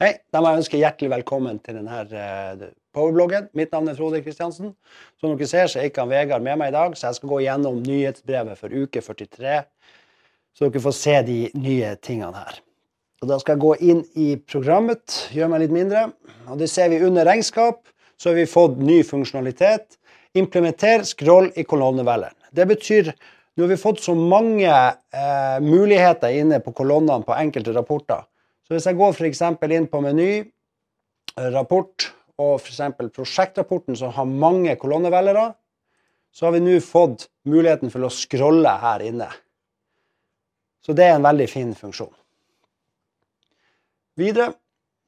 Hei, da må jeg ønske hjertelig velkommen til denne uh, powerbloggen. Mitt navn er Frode Kristiansen. Som dere ser, så er ikke han Vegard med meg i dag, så jeg skal gå gjennom nyhetsbrevet for uke 43, så dere får se de nye tingene her. Og Da skal jeg gå inn i programmet, gjøre meg litt mindre. Og Det ser vi under regnskap, så har vi fått ny funksjonalitet. Implementer scroll i kolonnevelgeren. Det betyr nå har vi fått så mange eh, muligheter inne på kolonnene på enkelte rapporter så hvis jeg går f.eks. inn på meny, eh, rapport og f.eks. prosjektrapporten som har mange kolonnevelgere, så har vi nå fått muligheten for å scrolle her inne. Så det er en veldig fin funksjon. Videre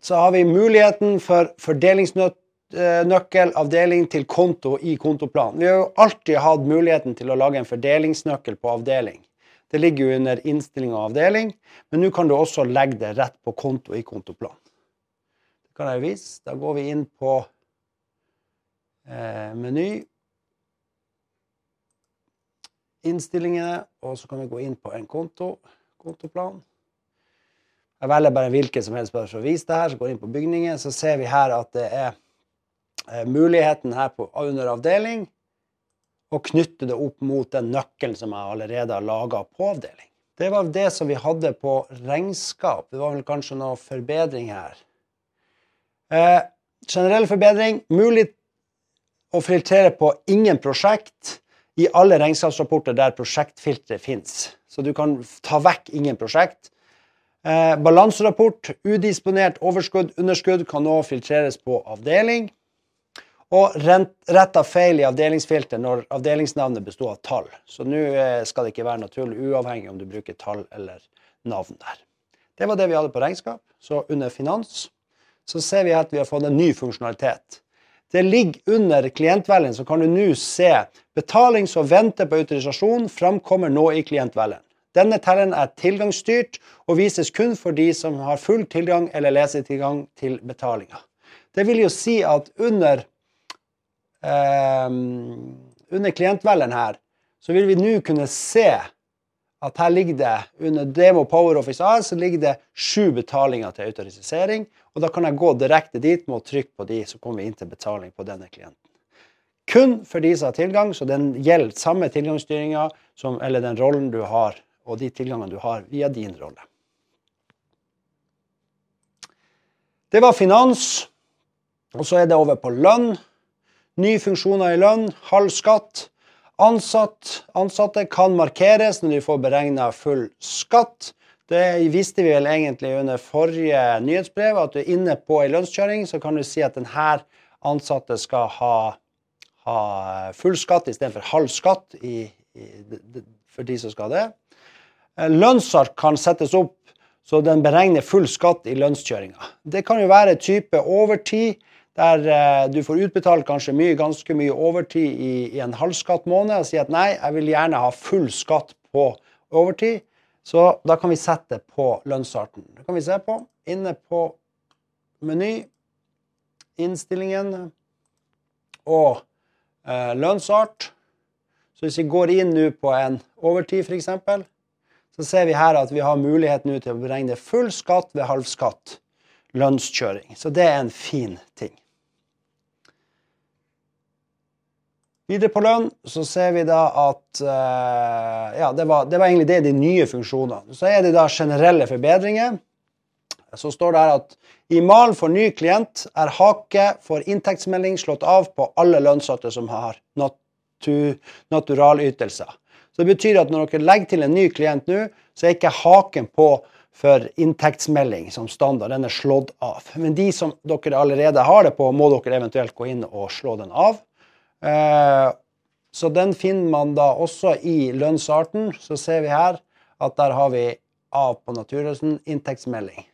så har vi muligheten for fordelingsnøkkel, avdeling til konto i kontoplanen. Vi har jo alltid hatt muligheten til å lage en fordelingsnøkkel på avdeling. Det ligger jo under innstilling og avdeling, men nå kan du også legge det rett på konto i kontoplan. Det kan jeg vise. Da går vi inn på eh, meny. Innstillingene, og så kan vi gå inn på en konto. Kontoplan. Jeg velger bare hvilken som helst bare for å vise det her. Så går vi inn på bygningen, så ser vi her at det er eh, muligheten her på, under avdeling og knytte det opp mot den nøkkelen som jeg allerede har laga på avdeling. Det var det som vi hadde på regnskap. Det var vel kanskje noe forbedring her. Eh, generell forbedring. Mulig å filtrere på ingen prosjekt i alle regnskapsrapporter der prosjektfilteret fins. Så du kan ta vekk ingen prosjekt. Eh, balanserapport, udisponert overskudd, underskudd kan nå filtreres på avdeling. Og retta feil i avdelingsfilter når avdelingsnavnet bestod av tall. Så nå eh, skal det ikke være naturlig, uavhengig om du bruker tall eller navn der. Det var det vi hadde på regnskap. Så under finans så ser vi at vi har fått en ny funksjonalitet. Det ligger under klientvelgen, så kan du nå se betaling som venter på autorisasjon, framkommer nå i klientvelgen. Denne telleren er tilgangsstyrt og vises kun for de som har full tilgang eller lesetilgang til betalinga. Det vil jo si at under under klientvelgeren her, så vil vi nå kunne se at her ligger det under Demo Power Office AS så ligger det sju betalinger til autorisering. Og da kan jeg gå direkte dit med å trykke på de, så kommer vi inn til betaling på denne klienten. Kun for de som har tilgang, så den gjelder samme tilgangsstyringa eller den rollen du har, og de tilgangene du har via din rolle. Det var finans. Og så er det over på lønn. Nye funksjoner i lønn, halv skatt. Ansatt, ansatte kan markeres når de får beregna full skatt. Det visste vi vel egentlig under forrige nyhetsbrev, at du er inne på ei lønnskjøring, så kan du si at denne ansatte skal ha, ha full skatt istedenfor halv skatt i, i, for de som skal det. Lønnsark kan settes opp så den beregner full skatt i lønnskjøringa. Det kan jo være type overtid der eh, du får utbetalt kanskje mye, ganske mye overtid i, i en halvskatt måned, og sier at nei, jeg vil gjerne ha full skatt på overtid. Så da kan vi sette på lønnsarten. Det kan vi se på. Inne på meny, innstillingen og eh, lønnsart. Så hvis vi går inn nå på en overtid, f.eks., så ser vi her at vi har mulighet nå til å beregne full skatt ved halvskatt lønnskjøring. Så det er en fin ting. Videre på lønn så ser vi da at uh, Ja, det var, det var, egentlig det de nye funksjonene. Så er det da generelle forbedringer. Så står det her at i malen for ny klient er hake for inntektsmelding slått av på alle lønnsatte som har natu, naturalytelser. Så det betyr at når dere legger til en ny klient nå, så er ikke haken på for inntektsmelding som standard. Den er slått av. Men de som dere allerede har det på, må dere eventuelt gå inn og slå den av. Eh, så den finner man da også i lønnsarten. Så ser vi her at der har vi av på naturretten inntektsmelding.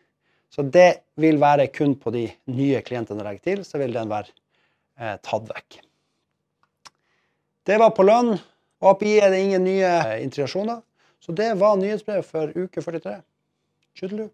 Så det vil være kun på de nye klientene legger til, så vil den være eh, tatt vekk. Det var på lønn. API er det ingen nye integrasjoner. Så det var nyhetsbrev for uke 43. Tjudelu.